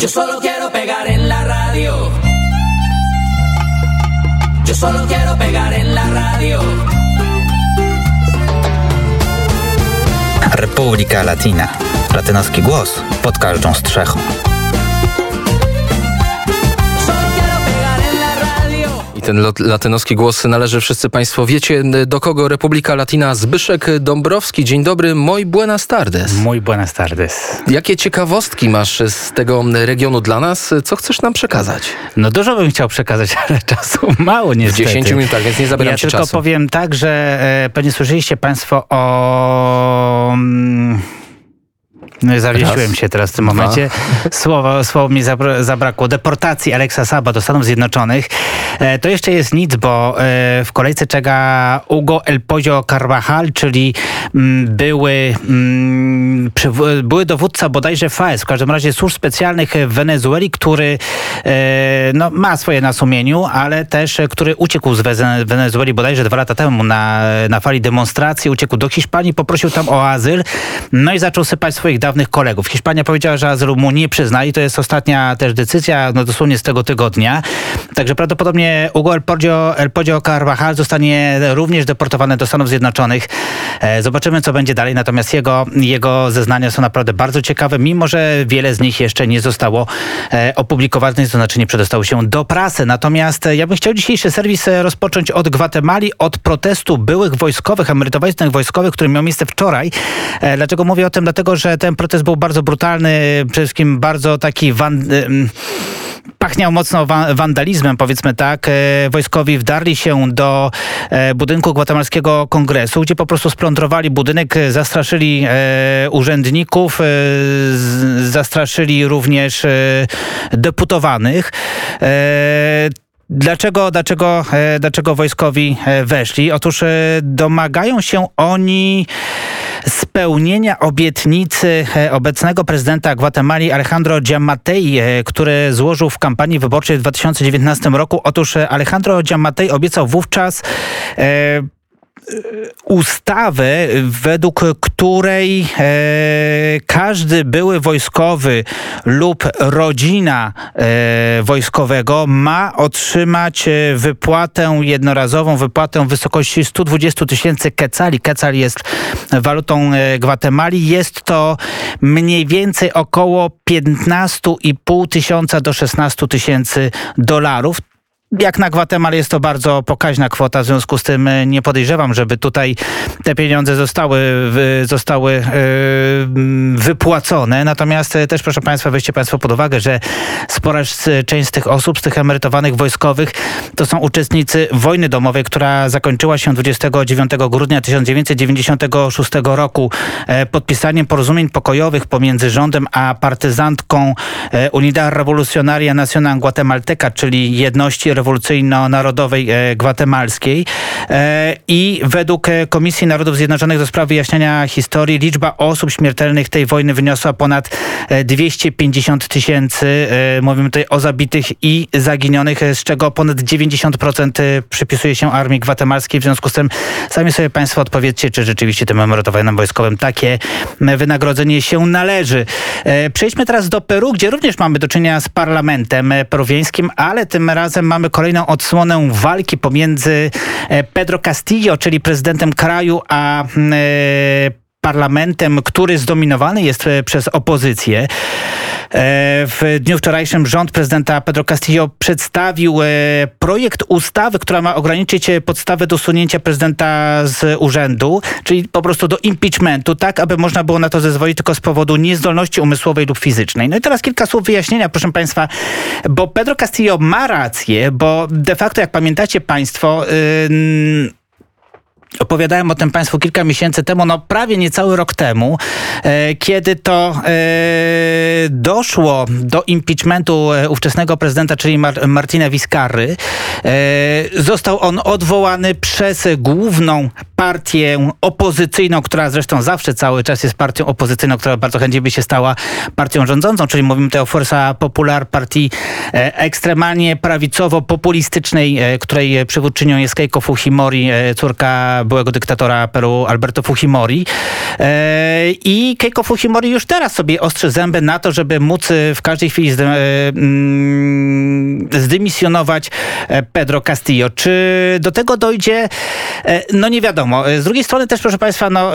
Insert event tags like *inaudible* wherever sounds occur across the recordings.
Yo solo quiero pegar en la radio. Yo solo quiero pegar en la radio. Republika Latina. Latynoski głos pod każdą strzechą. Ten latynoski głos należy, wszyscy Państwo wiecie, do kogo Republika Latina Zbyszek Dąbrowski. Dzień dobry, moi buenas tardes. Muy buenas tardes. Jakie ciekawostki masz z tego regionu dla nas? Co chcesz nam przekazać? No dużo bym chciał przekazać, *laughs* ale czasu mało niestety. W 10 minutach, więc nie zabieram ja ci tylko czasu. powiem tak, że e, pewnie słyszeliście Państwo o... Mm, zawiesiłem się teraz w tym momencie. Słowo, słowo mi zabra zabrakło. Deportacji Alexa Saba do Stanów Zjednoczonych. E, to jeszcze jest nic, bo e, w kolejce czeka Hugo El Pollo Carvajal, czyli mm, były, mm, były dowódca bodajże FAES, w każdym razie służb specjalnych w Wenezueli, który e, no, ma swoje na sumieniu, ale też który uciekł z Wenezueli bodajże dwa lata temu na, na fali demonstracji, uciekł do Hiszpanii, poprosił tam o azyl, no i zaczął sypać swoich dawnych kolegów. Hiszpania powiedziała, że azylu mu nie przyzna i to jest ostatnia też decyzja, no dosłownie z tego tygodnia. Także prawdopodobnie Hugo El Podio, El Podio Carvajal zostanie również deportowany do Stanów Zjednoczonych. E, zobaczymy, co będzie dalej. Natomiast jego, jego zeznania są naprawdę bardzo ciekawe, mimo że wiele z nich jeszcze nie zostało e, opublikowanych, to znaczy nie przedostało się do prasy. Natomiast ja bym chciał dzisiejszy serwis e, rozpocząć od Gwatemali, od protestu byłych wojskowych, emerytowanych wojskowych, który miał miejsce wczoraj. Dlaczego mówię o tym? Dlatego, że ten protest był bardzo brutalny, przede wszystkim bardzo taki wan pachniał mocno wa wandalizmem, powiedzmy tak. E, wojskowi wdarli się do e, budynku gwatemalskiego kongresu, gdzie po prostu splądrowali budynek, zastraszyli e, urzędników, zastraszyli również deputowanych. Dlaczego, dlaczego, dlaczego wojskowi weszli? Otóż domagają się oni spełnienia obietnicy e, obecnego prezydenta Gwatemali Alejandro Giammattei, e, który złożył w kampanii wyborczej w 2019 roku. Otóż e, Alejandro Giammattei obiecał wówczas e, ustawę, według której e, każdy były wojskowy lub rodzina e, wojskowego ma otrzymać e, wypłatę jednorazową, wypłatę w wysokości 120 tysięcy kecali. Kecal jest walutą e, Gwatemali. Jest to mniej więcej około 15,5 tysiąca do 16 tysięcy dolarów. Jak na Gwatemal jest to bardzo pokaźna kwota, w związku z tym e, nie podejrzewam, żeby tutaj te pieniądze zostały, zostały e, wypłacone. Natomiast e, też proszę Państwa, weźcie Państwo pod uwagę, że spora część z tych osób, z tych emerytowanych wojskowych, to są uczestnicy wojny domowej, która zakończyła się 29 grudnia 1996 roku podpisaniem porozumień pokojowych pomiędzy rządem a partyzantką Unidad Revolucionaria Nacional Guatemalteca, czyli jedności rewolucyjno-narodowej e, gwatemalskiej e, i według e, Komisji Narodów Zjednoczonych do spraw wyjaśniania historii liczba osób śmiertelnych tej wojny wyniosła ponad 250 tysięcy. Mówimy tutaj o zabitych i zaginionych, z czego ponad 90% przypisuje się armii gwatemalskiej. W związku z tym sami sobie Państwo odpowiedzcie, czy rzeczywiście tym emerytowanym wojskowym takie wynagrodzenie się należy. Przejdźmy teraz do Peru, gdzie również mamy do czynienia z parlamentem peruwiańskim, ale tym razem mamy kolejną odsłonę walki pomiędzy e, Pedro Castillo, czyli prezydentem kraju, a e, parlamentem, który zdominowany jest e, przez opozycję. W dniu wczorajszym rząd prezydenta Pedro Castillo przedstawił projekt ustawy, która ma ograniczyć podstawę do usunięcia prezydenta z urzędu, czyli po prostu do impeachmentu, tak aby można było na to zezwolić tylko z powodu niezdolności umysłowej lub fizycznej. No i teraz kilka słów wyjaśnienia, proszę Państwa, bo Pedro Castillo ma rację, bo de facto, jak pamiętacie Państwo, yy, Opowiadałem o tym Państwu kilka miesięcy temu, no prawie niecały rok temu, e, kiedy to e, doszło do impeachmentu e, ówczesnego prezydenta, czyli Mar Martina Vizcarry. E, został on odwołany przez główną partię opozycyjną, która zresztą zawsze cały czas jest partią opozycyjną, która bardzo chętnie by się stała partią rządzącą, czyli mówimy tutaj o Forza Popular, partii ekstremalnie prawicowo-populistycznej, której przywódczynią jest Keiko Fujimori, córka byłego dyktatora Peru Alberto Fujimori. E, I Keiko Fujimori już teraz sobie ostrzy zęby na to, żeby móc e, w każdej chwili e, mm, zdymisjonować Pedro Castillo. Czy do tego dojdzie? No nie wiadomo. Z drugiej strony też, proszę Państwa, no,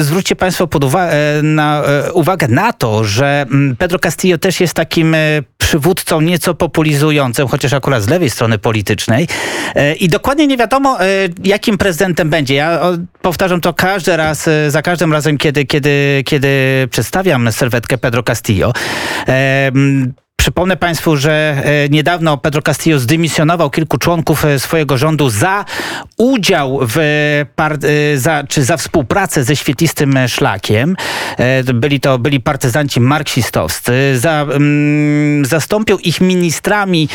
zwróćcie Państwo pod uwa- na, uwagę na to, że mm, Pedro Castillo też jest takim przywódcą nieco populizującym, chociaż akurat z lewej strony politycznej. I dokładnie nie wiadomo, jakim prezydentem będzie. Ja o, powtarzam to każdy raz, e, za każdym razem, kiedy, kiedy, kiedy przedstawiam serwetkę Pedro Castillo. Przypomnę Państwu, że e, niedawno Pedro Castillo zdymisjonował kilku członków e, swojego rządu za udział w e, za, czy za współpracę ze świetlistym szlakiem. Byli to byli partyzanci marksistowscy. Za, mm, zastąpił ich ministrami,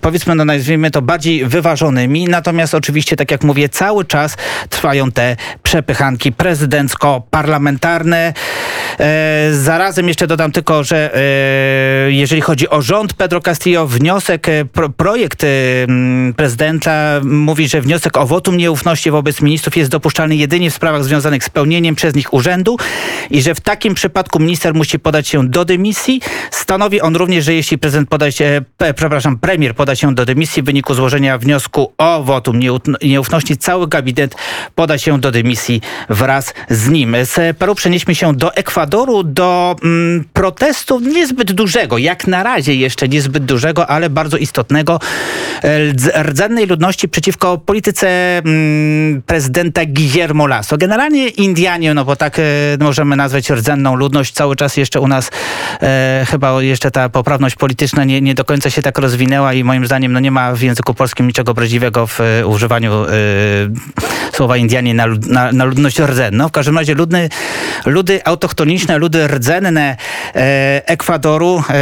powiedzmy, no nazwijmy to bardziej wyważonymi. Natomiast oczywiście, tak jak mówię, cały czas trwają te przepychanki prezydencko-parlamentarne. E, zarazem jeszcze dodam tylko, że e, jeżeli chodzi o rząd Pedro Castillo, wniosek, e, pro, projekt prezydenta mówi, że wniosek o wotum nieufności wobec ministrów jest dopuszczalny jedynie w sprawach związanych z pełnieniem przez nich urzędu i że w takim przypadku minister musi podać się do dymisji. Stanowi on również, że jeśli prezydent poda się, przepraszam, premier poda się do dymisji w wyniku złożenia wniosku o wotum nieufności, cały gabinet poda się do dymisji wraz z nim. Z Peru przenieśmy się do Ekwadoru, do mm, protestu niezbyt dużego, jak na razie jeszcze niezbyt dużego, ale bardzo istotnego e, rdz- rdzennej ludności przeciwko polityce mm, prezydenta Guillermo Lasso. Generalnie Indianie, no bo tak e, możemy nazwać rdzenną ludność, cały czas jeszcze u nas e, chyba jeszcze ta poprawność polityczna nie, nie do końca się tak rozwinęła i moim zdaniem no nie ma w języku polskim niczego obraźliwego w używaniu słowa Indianie na, na, na ludność rdzenną. W każdym razie ludny, ludy autochtoniczne, ludy rdzenne e, Ekwadoru e,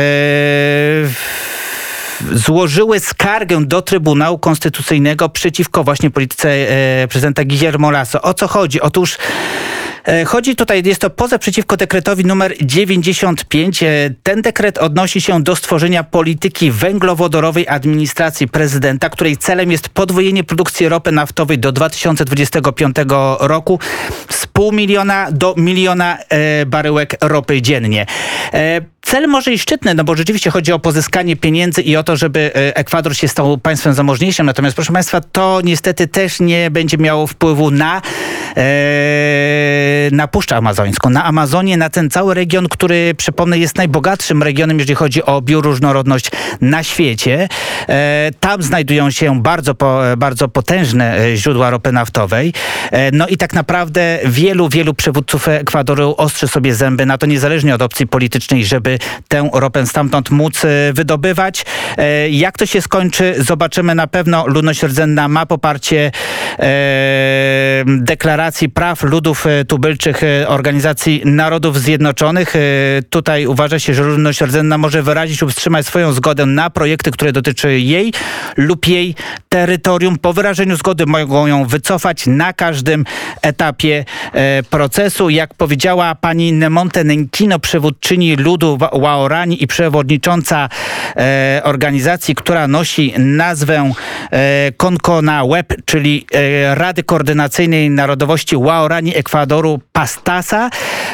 złożyły skargę do Trybunału Konstytucyjnego przeciwko właśnie polityce e, prezydenta Guillermo Lasso. O co chodzi? Otóż Chodzi tutaj, jest to pozew przeciwko dekretowi numer 95. E, Ten dekret odnosi się do stworzenia polityki węglowodorowej administracji prezydenta, której celem jest podwojenie produkcji ropy naftowej do 2025 roku z pół miliona do miliona e, baryłek ropy dziennie. Cel może i szczytny, no bo rzeczywiście chodzi o pozyskanie pieniędzy i o to, żeby e, Ekwador się stał państwem zamożniejszym. Natomiast proszę Państwa, to niestety też nie będzie miało wpływu na, e, na Puszczę Amazońską, na Amazonię, na ten cały region, który przypomnę jest najbogatszym regionem, jeżeli chodzi o bioróżnorodność na świecie. E, tam znajdują się bardzo, po, bardzo potężne e, źródła ropy naftowej. E, no i tak naprawdę wielu, wielu przywódców Ekwadoru ostrzy sobie zęby na to, niezależnie od opcji politycznej, żeby tę ropę stamtąd móc e, wydobywać. E, Jak to się skończy, zobaczymy na pewno. Ludność rdzenna ma poparcie e, deklaracji praw ludów tubylczych Organizacji Narodów Zjednoczonych. Tutaj uważa się, że ludność rdzenna może wyrazić lub wstrzymać swoją zgodę na projekty, które dotyczą jej lub jej terytorium. Po wyrażeniu zgody mogą ją wycofać na każdym etapie procesu. Jak powiedziała pani Nemonte Nenkino, przewodczyni ludu Waorani i przewodnicząca e, organizacji, która nosi nazwę e, Konkona Web, czyli e, Rady Koordynacyjnej Narodowości Waorani Ekwadoru Pastasa.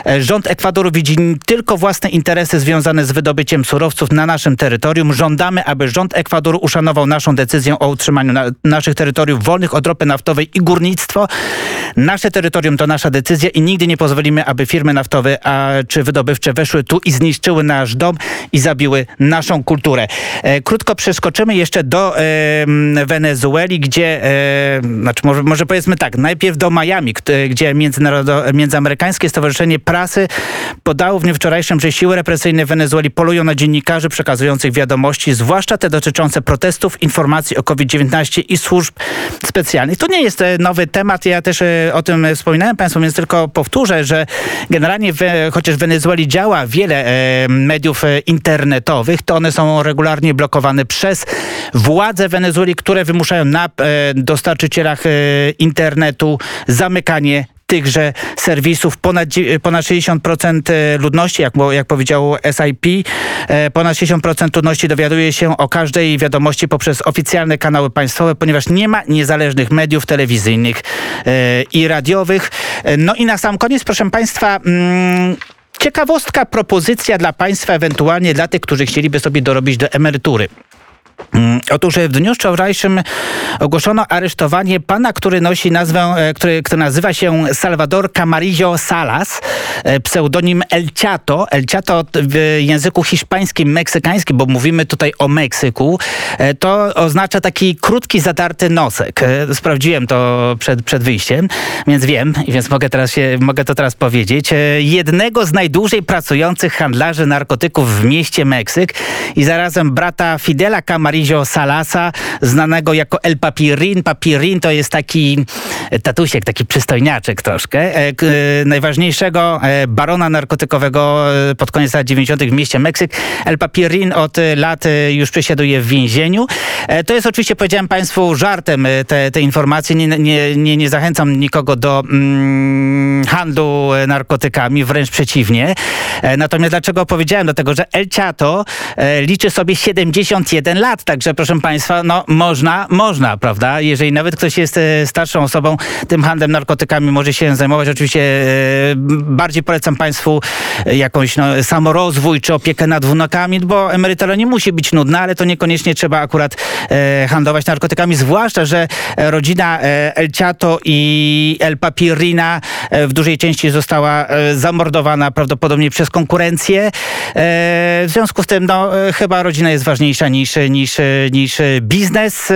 E, rząd Ekwadoru widzi tylko własne interesy związane z wydobyciem surowców na naszym terytorium. Żądamy, aby rząd Ekwadoru uszanował naszą decyzję o utrzymaniu na, naszych terytoriów wolnych od ropy naftowej i górnictwo. Nasze terytorium to nasza decyzja i nigdy nie pozwolimy, aby firmy naftowe a, czy wydobywcze weszły tu i zniszczyły nasz dom i zabiły naszą kulturę. E, krótko przeskoczymy jeszcze do Wenezueli, gdzie, e, znaczy może, może powiedzmy tak, najpierw do Miami, gdzie międzynarodo- międzyamerykańskie Stowarzyszenie Prasy podało w dniu wczorajszym, że siły represyjne w Wenezueli polują na dziennikarzy przekazujących wiadomości, zwłaszcza te dotyczące protestów, informacji o COVID-19 i służb specjalnych. To nie jest e, nowy temat, ja też o tym wspominałem Państwu, więc tylko powtórzę, że generalnie chociaż w Wenezueli działa wiele mediów e, internetowych, to one są regularnie blokowane przez władze Wenezueli, które wymuszają na e, dostarczycielach e, internetu zamykanie tychże serwisów. Ponad, ponad 60% ludności, jak, jak powiedział SIP, ponad 60% ludności dowiaduje się o każdej wiadomości poprzez oficjalne kanały państwowe, ponieważ nie ma niezależnych mediów telewizyjnych i radiowych. No i na sam koniec, proszę Państwa, mm, ciekawostka, propozycja dla Państwa, ewentualnie dla tych, którzy chcieliby sobie dorobić do emerytury. Mm, Otóż w dniu wczorajszym ogłoszono aresztowanie pana, który nosi nazwę, e, który, który nazywa się Salvador Camarillo Salas, e, pseudonim El Chato. El Chato w języku hiszpańskim, meksykańskim, bo mówimy tutaj o Meksyku, e, to oznacza taki krótki, zadarty nosek. Sprawdziłem to przed, przed wyjściem, więc wiem, więc mogę, teraz się, mogę to teraz powiedzieć. Jednego z najdłużej pracujących handlarzy narkotyków w mieście Meksyk i zarazem brata Fidela Camarillo Salasa, znanego jako El Papirin. Papirin to jest taki e, tatusiek, taki przystojniaczek troszkę. E, e, Najważniejszego barona narkotykowego pod koniec lat 90. w mieście Meksyk. El Papirin od lat już przesiaduje w więzieniu. To jest oczywiście, powiedziałem Państwu, żartem te, te informacje. Nie, nie, nie, nie zachęcam nikogo do mm, handlu narkotykami, wręcz przeciwnie. Natomiast dlaczego powiedziałem? Dlatego, że El Chato liczy sobie 71 lat, także proszę Państwa, no można, można, prawda? Jeżeli nawet ktoś jest e, starszą osobą, tym handlem narkotykami może się zajmować. Oczywiście e, bardziej polecam Państwu e, jakąś no, samorozwój czy opiekę nad wnukami, bo emerytura nie musi być nudna, ale to niekoniecznie trzeba akurat handlować narkotykami, zwłaszcza, że rodzina El Chato i El Papirina w dużej części została zamordowana prawdopodobnie przez konkurencję. W związku z tym, no, chyba rodzina jest ważniejsza niż, niż, niż biznes. E,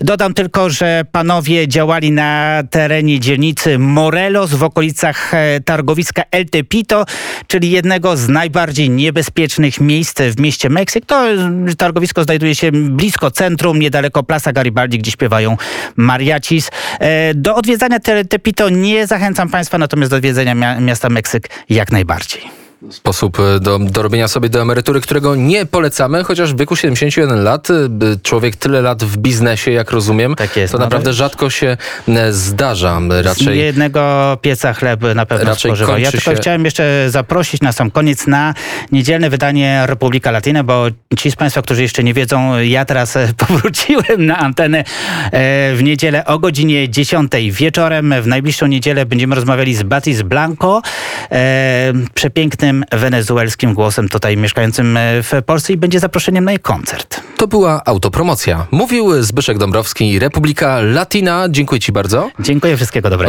dodam tylko, że panowie działali na terenie dzielnicy Morelos w okolicach e, targowiska El Tepito, czyli jednego z najbardziej niebezpiecznych miejsc w mieście Meksyk. To e, targowisko znajduje się blisko centrum, niedaleko Plaza Garibaldi, gdzie śpiewają mariachis. E, Do odwiedzania Te- Tepito nie zachęcam Państwa, natomiast do odwiedzenia mia- miasta Meksyk jak najbardziej. Sposób e, do, do robienia sobie do emerytury, którego nie polecamy, chociaż w wieku 71 lat, e, człowiek tyle lat w biznesie, jak rozumiem, Tak jest, to no, naprawdę wiesz. rzadko się e, zdarza. Z Raczej jednego pieca chleb na pewno Raczej spożywa. Ja tylko się- chciałem jeszcze zaprosić na sam koniec na niedzielne wydanie Republika Latina, bo ci z Państwa, którzy jeszcze nie wiedzą, ja teraz *laughs* powróciłem na antenę w niedzielę o godzinie 10 wieczorem. W najbliższą niedzielę będziemy rozmawiali z Batis Blanco, e, wenezuelskim głosem tutaj mieszkającym e, w Polsce i będzie zaproszeniem na jej koncert. to była autopromocja. Mówił Zbyszek Dąbrowski, Republika Latina. Dziękuję Ci bardzo. Dziękuję, wszystkiego dobrego.